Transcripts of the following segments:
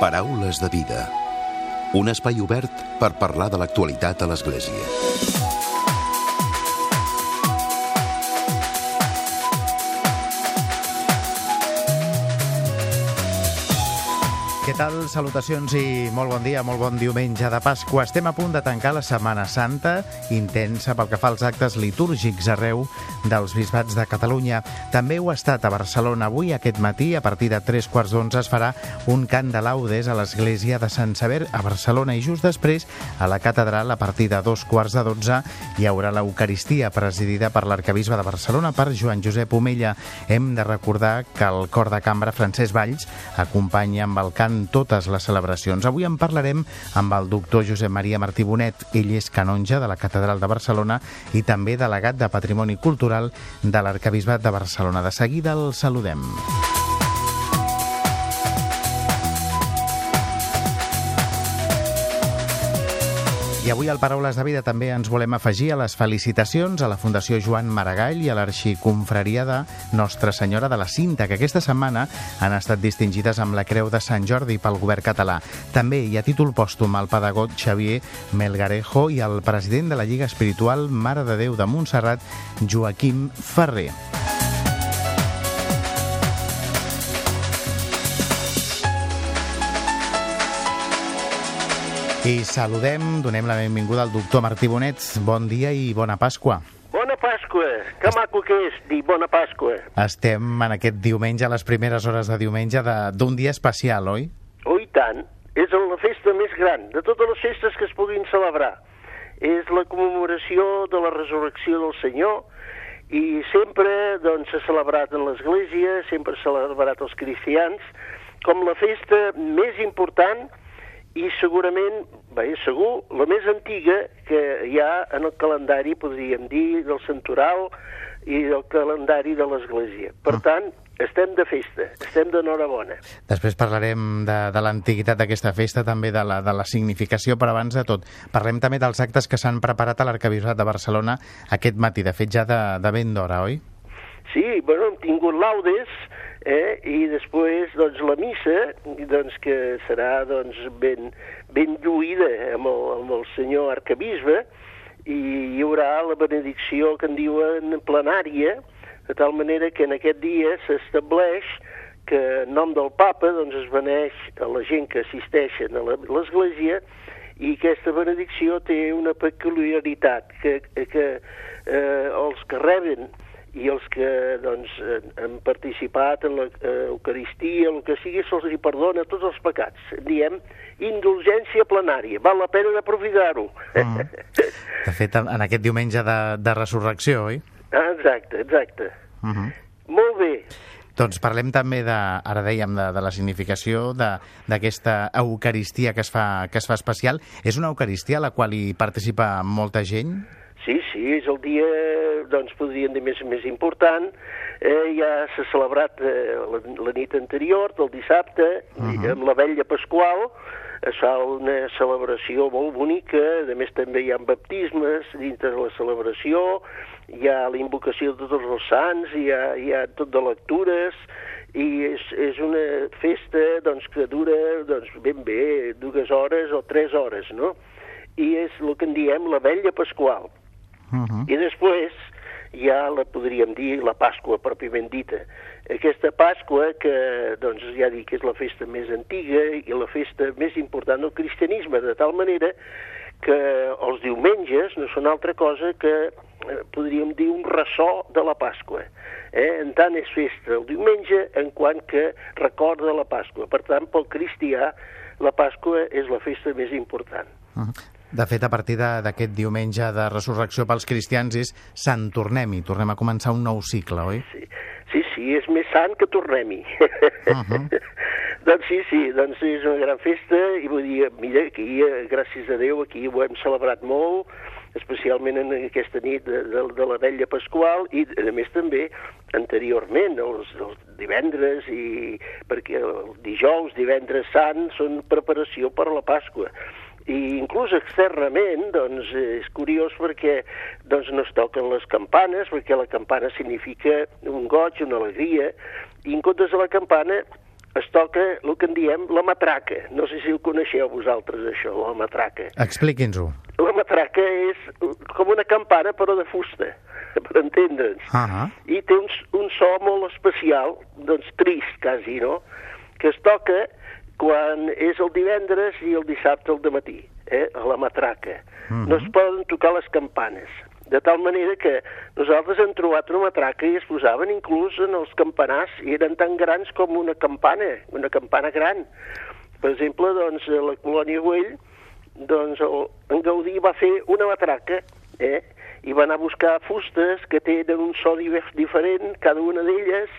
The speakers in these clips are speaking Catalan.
Paraules de vida. Un espai obert per parlar de l'actualitat a l'Església. Què tal? Salutacions i molt bon dia, molt bon diumenge de Pasqua. Estem a punt de tancar la Setmana Santa, intensa pel que fa als actes litúrgics arreu dels bisbats de Catalunya. També ho ha estat a Barcelona. Avui, aquest matí, a partir de tres quarts d'onze, es farà un cant de laudes a l'església de Sant Sever a Barcelona i just després, a la catedral, a partir de dos quarts de dotze, hi haurà l'Eucaristia presidida per l'arcabisbe de Barcelona, per Joan Josep Omella. Hem de recordar que el cor de cambra Francesc Valls acompanya amb el cant totes les celebracions. Avui en parlarem amb el doctor Josep Maria Martí Bonet. Ell és canonge de la Catedral de Barcelona i també delegat de Patrimoni Cultural de l'Arcabisbat de Barcelona. De seguida el saludem. I avui al Paraules de Vida també ens volem afegir a les felicitacions a la Fundació Joan Maragall i a l'Arxiconfraria de Nostra Senyora de la Cinta, que aquesta setmana han estat distingides amb la Creu de Sant Jordi pel govern català. També hi ha títol pòstum al pedagog Xavier Melgarejo i al president de la Lliga Espiritual Mare de Déu de Montserrat, Joaquim Ferrer. I saludem, donem la benvinguda al doctor Martí Bonet. Bon dia i bona Pasqua. Bona Pasqua! Que maco que és dir bona Pasqua. Estem en aquest diumenge, a les primeres hores de diumenge, d'un dia especial, oi? Oh, i tant. És la festa més gran de totes les festes que es puguin celebrar. És la commemoració de la resurrecció del Senyor i sempre doncs, s'ha celebrat en l'Església, sempre s'ha celebrat els cristians, com la festa més important i segurament, bé, segur, la més antiga que hi ha en el calendari, podríem dir, del santoral i del calendari de l'Església. Per tant, estem de festa, estem d'enhorabona. Després parlarem de, de l'antiguitat d'aquesta festa, també de la, de la significació, però abans de tot, parlem també dels actes que s'han preparat a l'Arcabisbat de Barcelona aquest matí, de fet ja de, de ben d'hora, oi? Sí, bueno, hem tingut laudes, eh, i després, doncs, la missa, doncs, que serà, doncs, ben, ben lluïda amb el, amb el senyor arcabisbe, i hi haurà la benedicció que en diuen plenària, de tal manera que en aquest dia s'estableix que en nom del papa doncs, es beneix a la gent que assisteixen a l'església i aquesta benedicció té una peculiaritat, que, que eh, els que reben i els que doncs, eh, han participat en l'Eucaristia, el que sigui, se'ls hi perdona tots els pecats. Diem indulgència plenària. Val la pena d'aprofitar-ho. Mm. De fet, en aquest diumenge de, de resurrecció, oi? Ah, exacte, exacte. Uh -huh. Molt bé. Doncs parlem també de, ara dèiem, de, de la significació d'aquesta Eucaristia que es, fa, que es fa especial. És una Eucaristia a la qual hi participa molta gent? Sí, sí, és el dia, doncs, podríem dir, més, més important. Eh, ja s'ha celebrat eh, la, la nit anterior, del dissabte, uh -huh. amb la vella Pasqual, es fa una celebració molt bonica, a més també hi ha baptismes dintre de la celebració, hi ha la invocació de tots els sants, hi ha, hi ha tot de lectures, i és, és una festa doncs, que dura doncs, ben bé dues hores o tres hores, no? I és el que en diem la vella Pasqual. Uh -huh. I després ha, la podríem dir, la Pasqua pròpiament dita. Aquesta Pasqua, que doncs, ja dic que és la festa més antiga i la festa més important del cristianisme, de tal manera que els diumenges no són altra cosa que, eh, podríem dir, un ressò de la Pasqua. Eh? En tant és festa el diumenge en quant que recorda la Pasqua. Per tant, pel cristià, la Pasqua és la festa més important. Uh -huh. De fet, a partir d'aquest diumenge de resurrecció pels cristians és Sant Tornem-hi. Tornem a començar un nou cicle, oi? Sí, sí, sí és més sant que tornem-hi. Uh -huh. doncs sí, sí, doncs és una gran festa i vull dir, mira, aquí, eh, gràcies a Déu, aquí ho hem celebrat molt, especialment en aquesta nit de, de, de la vella Pasqual i a més també anteriorment, els, els divendres i perquè el dijous, divendres sant són preparació per la Pasqua i inclús externament doncs, és curiós perquè doncs, no es toquen les campanes, perquè la campana significa un goig, una alegria, i en comptes de la campana es toca el que en diem la matraca. No sé si ho coneixeu vosaltres, això, la matraca. Expliqui'ns-ho. La matraca és com una campana, però de fusta, per entendre'ns. Uh -huh. I té un, un so molt especial, doncs trist, quasi, no?, que es toca quan és el divendres i el dissabte al matí, eh, a la matraca. Uh -huh. No es poden tocar les campanes. De tal manera que nosaltres hem trobat una matraca i es posaven inclús en els campanars i eren tan grans com una campana, una campana gran. Per exemple, doncs, a la colònia Güell, doncs, el, en Gaudí va fer una matraca, eh? i va anar a buscar fustes que tenen un so diferent, cada una d'elles,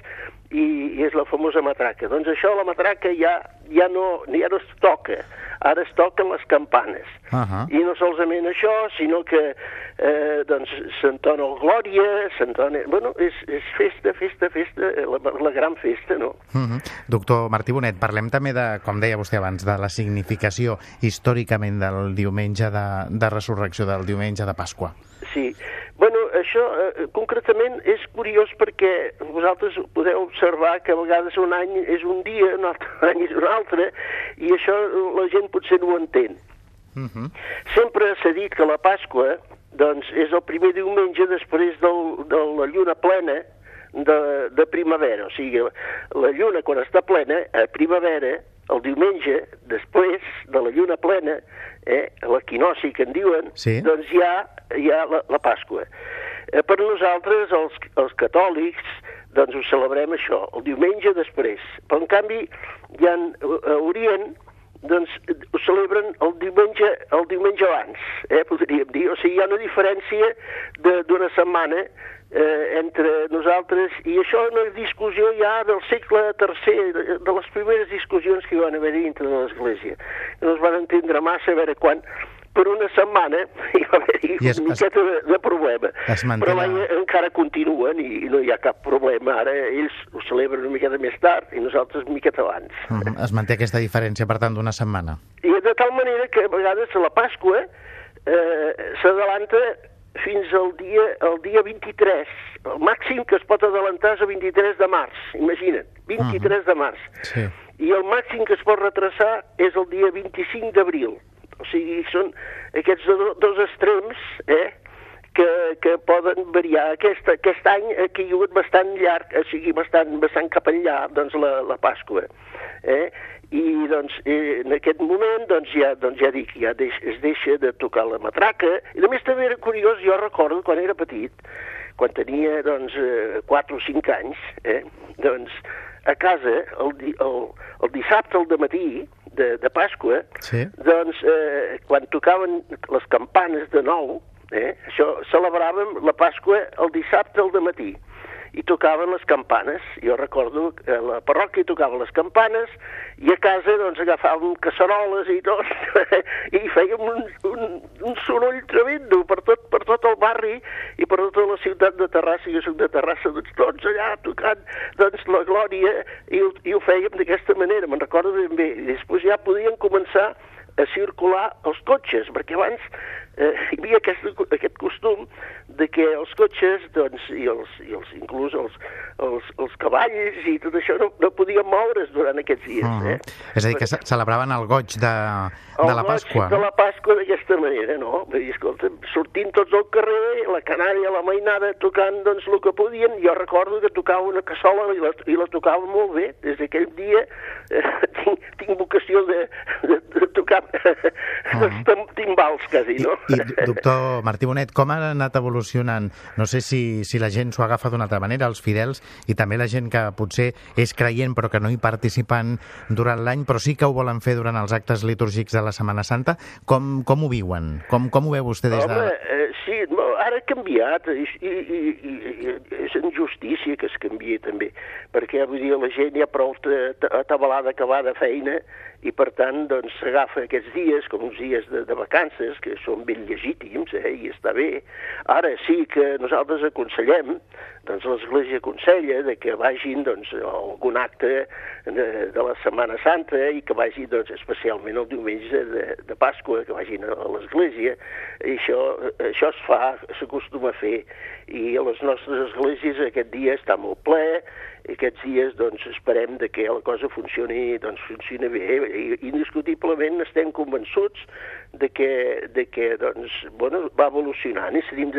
i, i és la famosa matraca. Doncs això, la matraca ja, ja, no, ja no es toca, ara es toquen les campanes. Uh -huh. I no solament això, sinó que eh, doncs s'entona el Glòria, s'entona... Bueno, és, és festa, festa, festa, la, la gran festa, no? Uh -huh. Doctor Martí Bonet, parlem també de, com deia vostè abans, de la significació històricament del diumenge de, de resurrecció, del diumenge de Pasqua. Sí. Bueno, això eh, concretament és curiós perquè vosaltres podeu observar que a vegades un any és un dia, un altre any és un altre, i això la gent potser no ho entén. Uh -huh. Sempre s'ha dit que la Pasqua doncs, és el primer diumenge després del, de la lluna plena de, de primavera. O sigui, la lluna quan està plena, a primavera, el diumenge, després de la lluna plena, eh, l'equinoci que en diuen, Sí. doncs hi ha, hi ha la, la Pasqua. Eh, per nosaltres, els, els catòlics, doncs ho celebrem això, el diumenge després. Però en canvi, hi ha a Orient, doncs ho celebren el diumenge, el diumenge abans, eh, podríem dir. O sigui, hi ha una diferència d'una setmana eh, entre nosaltres, i això és una discussió ja del segle III, de les primeres discussions que hi van haver dintre de l'Església. No es van entendre massa a veure quan, per una setmana hi va haver-hi una es- miqueta de, de problema. es manté Però la- l'any encara continuen i, i no hi ha cap problema. Ara ells ho celebren una miqueta més tard i nosaltres una miqueta abans. Uh -huh. Es manté aquesta diferència, per tant, d'una setmana. I de tal manera que a vegades la Pasqua eh, s'adalanta fins al dia, el dia 23. El màxim que es pot adelantar és el 23 de març, imagina't, 23 de març. Sí. I el màxim que es pot retrasar és el dia 25 d'abril. O sigui, són aquests do- dos extrems, eh?, que, que poden variar. Aquest, aquest any ha caigut bastant llarg, o sigui, bastant, bastant cap enllà, doncs, la, la Pasqua. Eh? I, doncs, eh, en aquest moment, doncs, ja, doncs, ja dic, ja deix, es deixa de tocar la matraca. I, a més, també era curiós, jo recordo, quan era petit, quan tenia, doncs, eh, 4 o 5 anys, eh, doncs, a casa, el, el, el dissabte al matí de, de Pasqua, Sí. doncs, eh, quan tocaven les campanes de nou, eh, això celebràvem la Pasqua el dissabte al matí i tocaven les campanes. Jo recordo que a la parròquia tocaven les campanes i a casa doncs agafàvem casseroles i tot i fèiem un, un, un soroll tremendo per tot, per tot el barri i per tota la ciutat de Terrassa, jo soc de Terrassa, doncs tots allà tocant doncs, la glòria i, ho- i ho fèiem d'aquesta manera, me'n recordo ben bé. I després ja podien començar a circular els cotxes, perquè abans eh, hi havia aquest, aquest costum de que els cotxes, doncs, i, els, i els, inclús els, els, els cavalls i tot això no, no podien moure's durant aquests dies. Uh -huh. eh? És a dir, que ce- celebraven el goig de, de El la goig Pasqua. De no? la Pasqua d'aquesta manera, no? Vull dir, escolta, sortint tots al carrer, la canària, la mainada, tocant doncs el que podien. Jo recordo que tocava una cassola i la, i la tocava molt bé. Des d'aquell dia eh, tinc, tinc vocació de, de, de tocar els tam- timbals, quasi, no? I, doctor Martí Bonet, com ha anat evolucionant? No sé si, si la gent s'ho agafa d'una altra manera, els fidels, i també la gent que potser és creient però que no hi participen durant l'any, però sí que ho volen fer durant els actes litúrgics de la Setmana Santa. Com, com ho viuen? Com, com ho veu vostè des de... Home, eh, sí, no, ara ha canviat i, i, i, i, és en justícia que es canvia també, perquè vull dir, la gent ja prou ta- ta- atabalada que va de feina i per tant doncs s'agafa aquests dies com uns dies de, de vacances que són ben legítims eh, i està bé. Ara sí que nosaltres aconsellem, doncs l'Església aconsella de que vagin doncs, a algun acte de, de la Setmana Santa i que vagin doncs, especialment el diumenge de, de Pasqua, que vagin a l'Església. I això, això es fa, s'acostuma a fer. I a les nostres esglésies aquest dia està molt ple aquests dies doncs, esperem de que la cosa funcioni, doncs, funcioni bé. I, indiscutiblement estem convençuts de que, de que doncs, bueno, va evolucionant i s'havíem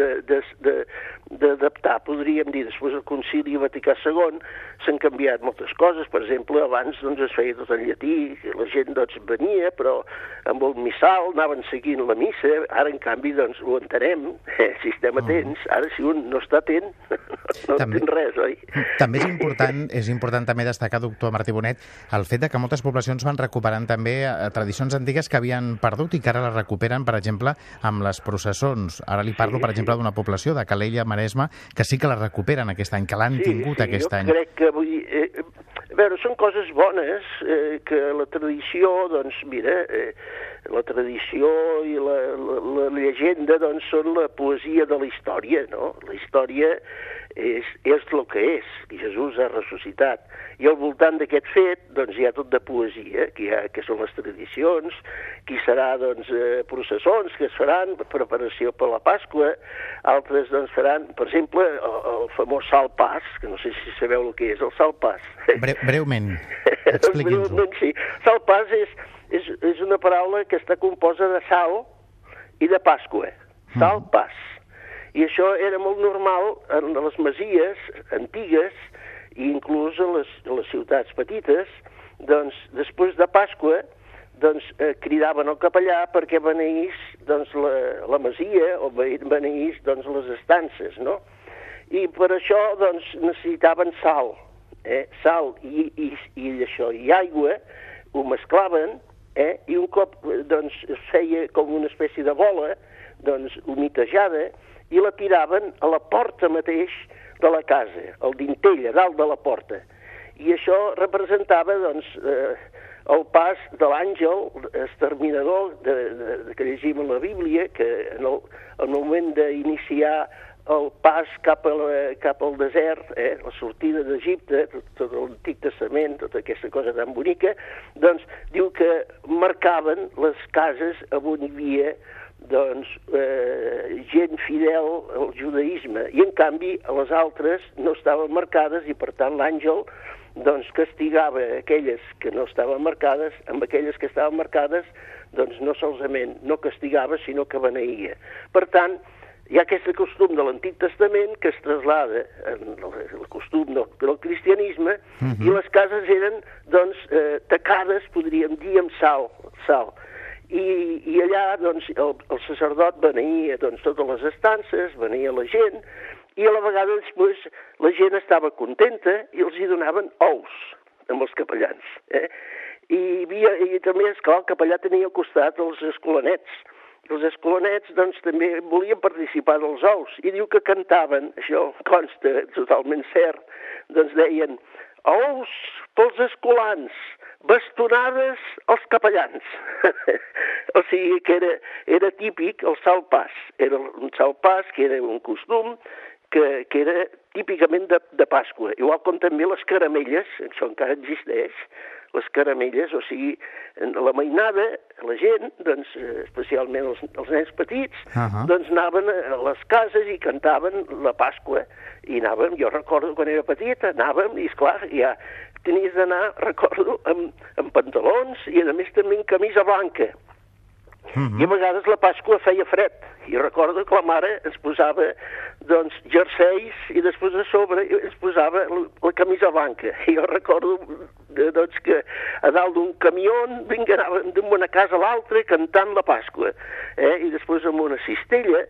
d'adaptar, podríem dir. Després del Concili Vaticà II s'han canviat moltes coses. Per exemple, abans doncs, es feia tot en llatí, la gent doncs, venia, però amb el missal anaven seguint la missa. Ara, en canvi, doncs, ho entenem, eh, si estem mm. atents. Ara, si un no està atent, no també, entén res, oi? També és important, és important també destacar, doctor Martí Bonet, el fet de que moltes poblacions van recuperant també eh, tradicions antigues que havien perdut i que ara la recuperen, per exemple, amb les processons. Ara li parlo, sí, per exemple, d'una població de Calella, Maresme, que sí que la recuperen aquest any, que l'han sí, tingut sí, aquest jo any. crec que, vull dir, eh, a veure, són coses bones, eh, que la tradició, doncs, mira, eh, la tradició i la, la, la llegenda, doncs, són la poesia de la història, no? La història és, és el que és, i Jesús ha ressuscitat. I al voltant d'aquest fet, doncs, hi ha tot de poesia, que, ha, que són les tradicions, qui serà, doncs, eh, processons que es faran, preparació per la Pasqua, altres, doncs, faran, per exemple, el, el famós salt pas, que no sé si sabeu el que és el salt pas. Bre breument, expliqui'ns-ho. breument, sí. Salt pas és, és, és una paraula que està composa de sal i de Pasqua. Mm. pas. I això era molt normal en les masies antigues i inclús en les, en les ciutats petites, doncs, després de Pasqua, doncs, eh, cridaven el capellà perquè beneís doncs, la, la masia o beneís doncs, les estances, no? I per això doncs, necessitaven sal, eh? sal i, i, i això, i aigua, ho mesclaven, eh? i un cop doncs, es feia com una espècie de bola, doncs, humitejada, i la tiraven a la porta mateix de la casa, al dintell, a dalt de la porta. I això representava, doncs, eh, el pas de l'àngel exterminador de, de, de, que llegim a la Bíblia, que en el, en el moment d'iniciar el pas cap, a la, cap al desert, eh, la sortida d'Egipte, tot, tot l'Antic Testament, tota aquesta cosa tan bonica, doncs diu que marcaven les cases on hi havia doncs, eh, gent fidel al judaïsme, i en canvi les altres no estaven marcades i per tant l'àngel doncs, castigava aquelles que no estaven marcades, amb aquelles que estaven marcades doncs no solament no castigava, sinó que beneïa. Per tant, hi ha aquest costum de l'Antic Testament que es traslada en el costum del, del cristianisme uh -huh. i mhm. les cases eren doncs, eh, tacades, podríem dir, amb sal, sal i, i allà doncs, el, el sacerdot venia doncs, totes les estances, venia la gent, i a la vegada després la gent estava contenta i els hi donaven ous amb els capellans. Eh? I, havia, i també, esclar, el capellà tenia al costat els escolanets. Els escolanets, doncs, també volien participar dels ous, i diu que cantaven, això consta totalment cert, doncs deien, ous pels escolans, bastonades als capellans. o sigui que era, era típic el salpàs. Era un salpàs que era un costum que, que era típicament de, de Pasqua. Igual com també les caramelles, això encara existeix, les caramelles, o sigui, la mainada, la gent, doncs, especialment els, els nens petits, uh -huh. doncs anaven a les cases i cantaven la Pasqua. I anàvem, jo recordo quan era petita, anàvem, i esclar, ja tenies d'anar, recordo, amb, amb pantalons i a més també amb camisa blanca. Uh -huh. I a vegades la Pasqua feia fred. I recordo que la mare ens posava, doncs, jerseis i després a sobre ens posava la camisa blanca. I jo recordo, doncs, que a dalt d'un camió vinga, d'una casa a l'altra cantant la Pasqua. Eh? I després amb una cistella,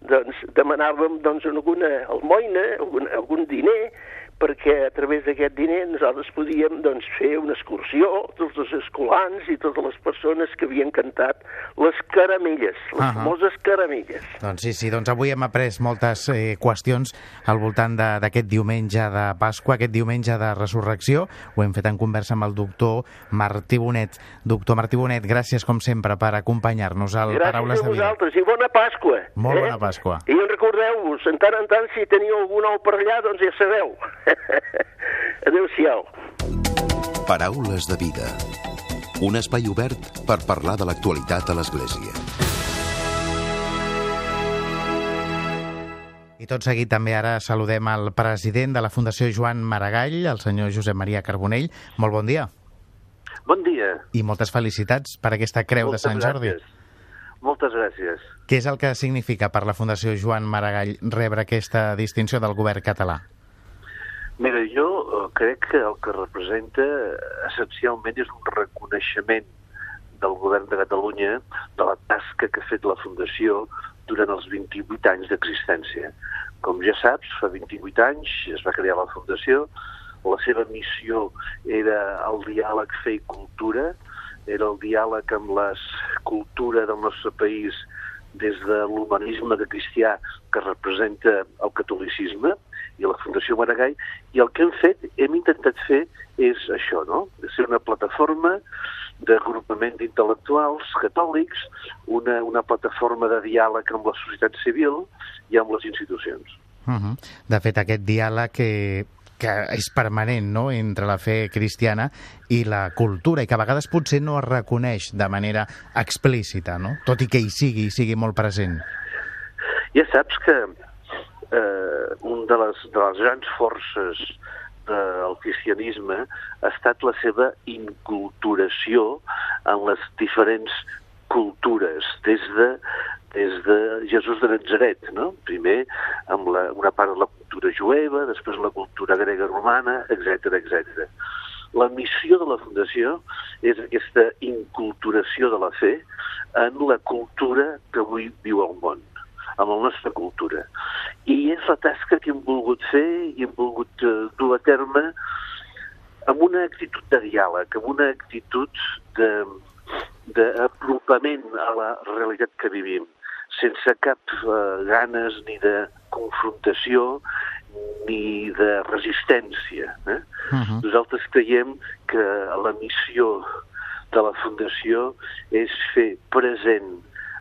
doncs, demanàvem, doncs, alguna almoina, algun, algun diner, perquè a través d'aquest diner nosaltres podíem doncs, fer una excursió, tots els escolans i totes les persones que havien cantat les caramelles, les uh -huh. famoses caramelles. Doncs sí, sí, doncs avui hem après moltes eh, qüestions al voltant d'aquest diumenge de Pasqua, aquest diumenge de resurrecció. Ho hem fet en conversa amb el doctor Martí Bonet. Doctor Martí Bonet, gràcies com sempre per acompanyar-nos al Paraules de Vida. Gràcies a vosaltres i bona Pasqua. Molt eh? bona Pasqua. I recordeu-vos, en tant en tant, si teniu algun ou per allà, doncs ja sabeu. Adéu-siau. Paraules de vida. Un espai obert per parlar de l'actualitat a l'Església. tot seguit també ara saludem el president de la Fundació Joan Maragall, el senyor Josep Maria Carbonell. Molt bon dia. Bon dia. I moltes felicitats per aquesta creu Moltes de Sant Jordi. gràcies. Moltes gràcies. Què és el que significa per la Fundació Joan Maragall rebre aquesta distinció del govern català? Mira, jo eh, crec que el que representa eh, essencialment és un reconeixement del govern de Catalunya de la tasca que ha fet la Fundació durant els 28 anys d'existència. Com ja saps, fa 28 anys es va crear la Fundació, la seva missió era el diàleg fe i cultura, era el diàleg amb la cultura del nostre país des de l'humanisme de cristià que representa el catolicisme i la Fundació Maragall, i el que hem fet, hem intentat fer, és això, no? De ser una plataforma d'agrupament d'intel·lectuals catòlics, una, una plataforma de diàleg amb la societat civil i amb les institucions. Uh -huh. De fet, aquest diàleg que, que és permanent no? entre la fe cristiana i la cultura, i que a vegades potser no es reconeix de manera explícita, no? tot i que hi sigui, hi sigui molt present. Ja saps que eh, un de les, de les grans forces del cristianisme ha estat la seva inculturació en les diferents cultures, des de, des de Jesús de Nazaret, no? primer amb la, una part de la cultura jueva, després la cultura grega romana, etc etc. La missió de la Fundació és aquesta inculturació de la fe en la cultura que avui viu al món amb la nostra cultura. I és la tasca que hem volgut fer i hem volgut uh, dur a terme amb una actitud de diàleg, amb una actitud d'apropament a la realitat que vivim, sense cap uh, ganes ni de confrontació ni de resistència. Eh? Uh -huh. Nosaltres creiem que la missió de la Fundació és fer present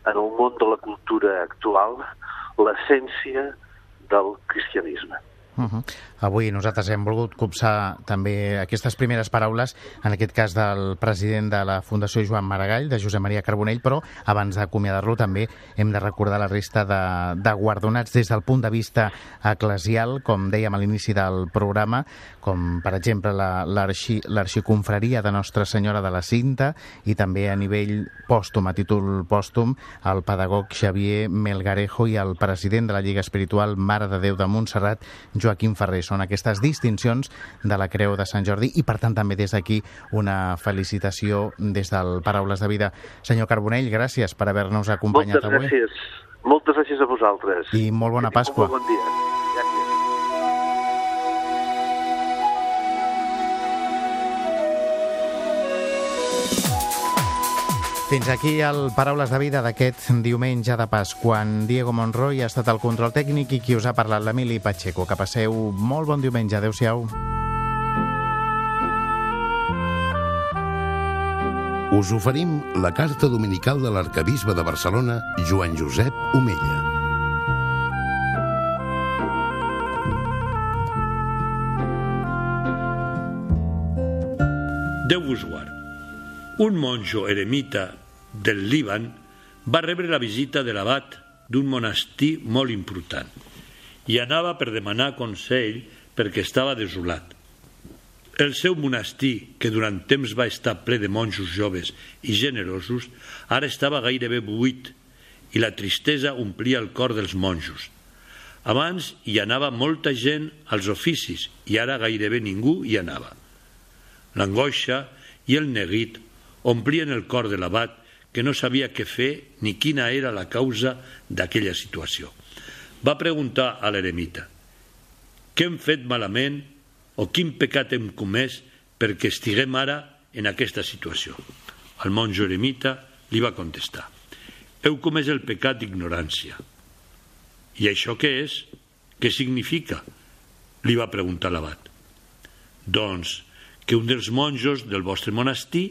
en el món de la cultura actual l'essència del cristianisme. Uh -huh. Avui nosaltres hem volgut copsar també aquestes primeres paraules, en aquest cas del president de la Fundació Joan Maragall, de Josep Maria Carbonell, però abans d'acomiadar-lo també hem de recordar la resta de, de guardonats des del punt de vista eclesial, com dèiem a l'inici del programa, com per exemple l'Arxiconfraria de Nostra Senyora de la Cinta i també a nivell pòstum, a títol pòstum, el pedagog Xavier Melgarejo i el president de la Lliga Espiritual Mare de Déu de Montserrat, Joaquim Ferrer. Són aquestes distincions de la Creu de Sant Jordi i, per tant, també des d'aquí una felicitació des del Paraules de Vida. Senyor Carbonell, gràcies per haver-nos acompanyat Moltes avui. gràcies. Moltes gràcies a vosaltres. I molt bona Pasqua. Molt bon dia. Fins aquí el Paraules de Vida d'aquest diumenge de Pasqua. En Diego Monroy ha estat el control tècnic i qui us ha parlat l'Emili Pacheco. Que passeu molt bon diumenge. Adéu-siau. Us oferim la carta dominical de l'arcabisbe de Barcelona, Joan Josep Omella. Déu vos guard. Un monjo eremita del Líban va rebre la visita de l'abat d'un monestir molt important i anava per demanar consell perquè estava desolat. El seu monestir, que durant temps va estar ple de monjos joves i generosos, ara estava gairebé buit i la tristesa omplia el cor dels monjos. Abans hi anava molta gent als oficis i ara gairebé ningú hi anava. L'angoixa i el neguit omplien el cor de l'abat que no sabia què fer ni quina era la causa d'aquella situació. Va preguntar a l'eremita «Què hem fet malament o quin pecat hem comès perquè estiguem ara en aquesta situació?» El monjo eremita li va contestar «Heu comès el pecat d'ignorància». «I això què és? Què significa?» li va preguntar l'abat. «Doncs que un dels monjos del vostre monestir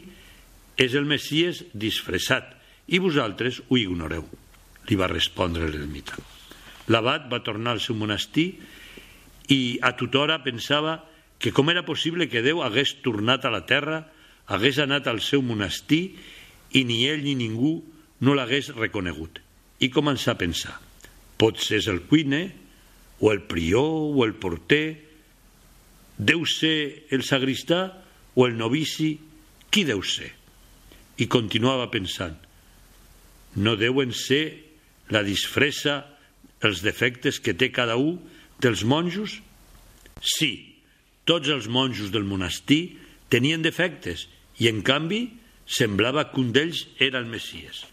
és el Messies disfressat i vosaltres ho ignoreu, li va respondre l'ermita. L'abat va tornar al seu monestir i a tothora pensava que com era possible que Déu hagués tornat a la terra, hagués anat al seu monestir i ni ell ni ningú no l'hagués reconegut. I començà a pensar, potser és el cuiner, o el prior, o el porter, deu ser el sagristà o el novici, qui deu ser? I continuava pensant, no deuen ser la disfressa, els defectes que té cada un dels monjos? Sí, tots els monjos del monestir tenien defectes i, en canvi, semblava que un d'ells era el Messies.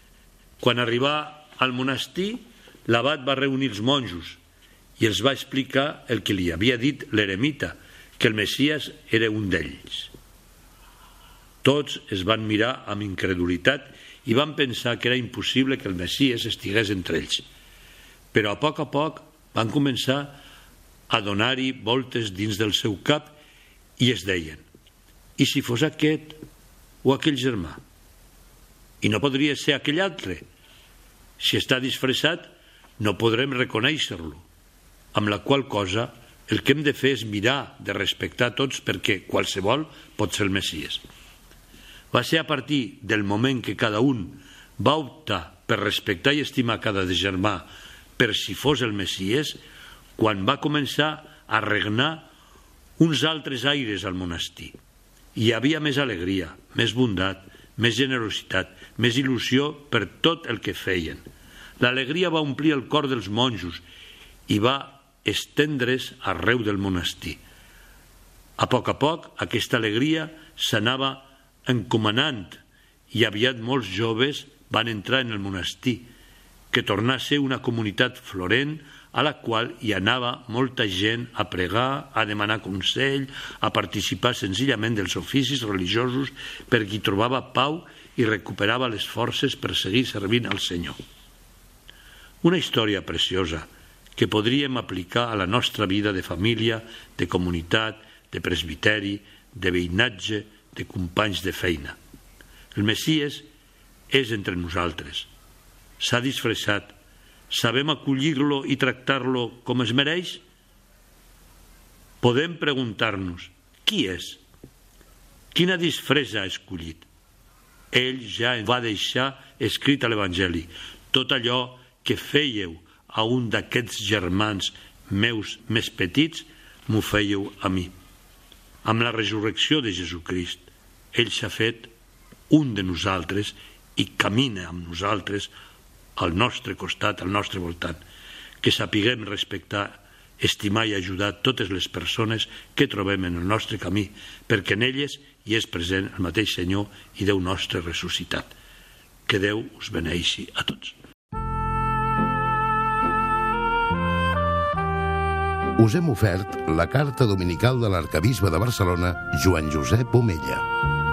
Quan arribà al monestir, l'abat va reunir els monjos i els va explicar el que li havia dit l'eremita, que el Messies era un d'ells. Tots es van mirar amb incredulitat i van pensar que era impossible que el Messies estigués entre ells. Però a poc a poc van començar a donar-hi voltes dins del seu cap i es deien i si fos aquest o aquell germà? I no podria ser aquell altre. Si està disfressat, no podrem reconèixer-lo amb la qual cosa el que hem de fer és mirar de respectar tots perquè qualsevol pot ser el Messies. Va ser a partir del moment que cada un va optar per respectar i estimar cada de germà per si fos el Messies quan va començar a regnar uns altres aires al monestir. Hi havia més alegria, més bondat, més generositat, més il·lusió per tot el que feien. L'alegria va omplir el cor dels monjos i va estendre's arreu del monestir. A poc a poc aquesta alegria s'anava encomanant i aviat molts joves van entrar en el monestir, que tornà a ser una comunitat florent a la qual hi anava molta gent a pregar, a demanar consell, a participar senzillament dels oficis religiosos per qui trobava pau i recuperava les forces per seguir servint al Senyor. Una història preciosa, que podríem aplicar a la nostra vida de família, de comunitat, de presbiteri, de veïnatge, de companys de feina. El Messies és entre nosaltres. S'ha disfressat. Sabem acollir-lo i tractar-lo com es mereix? Podem preguntar-nos qui és? Quina disfressa ha escollit? Ell ja va deixar escrit a l'Evangeli tot allò que fèieu a un d'aquests germans meus més petits, m'ho fèieu a mi. Amb la resurrecció de Jesucrist, ell s'ha fet un de nosaltres i camina amb nosaltres al nostre costat, al nostre voltant. Que sapiguem respectar, estimar i ajudar totes les persones que trobem en el nostre camí, perquè en elles hi és present el mateix Senyor i Déu nostre ressuscitat. Que Déu us beneixi a tots. us hem ofert la carta dominical de l'arcabisbe de Barcelona, Joan Josep Omella.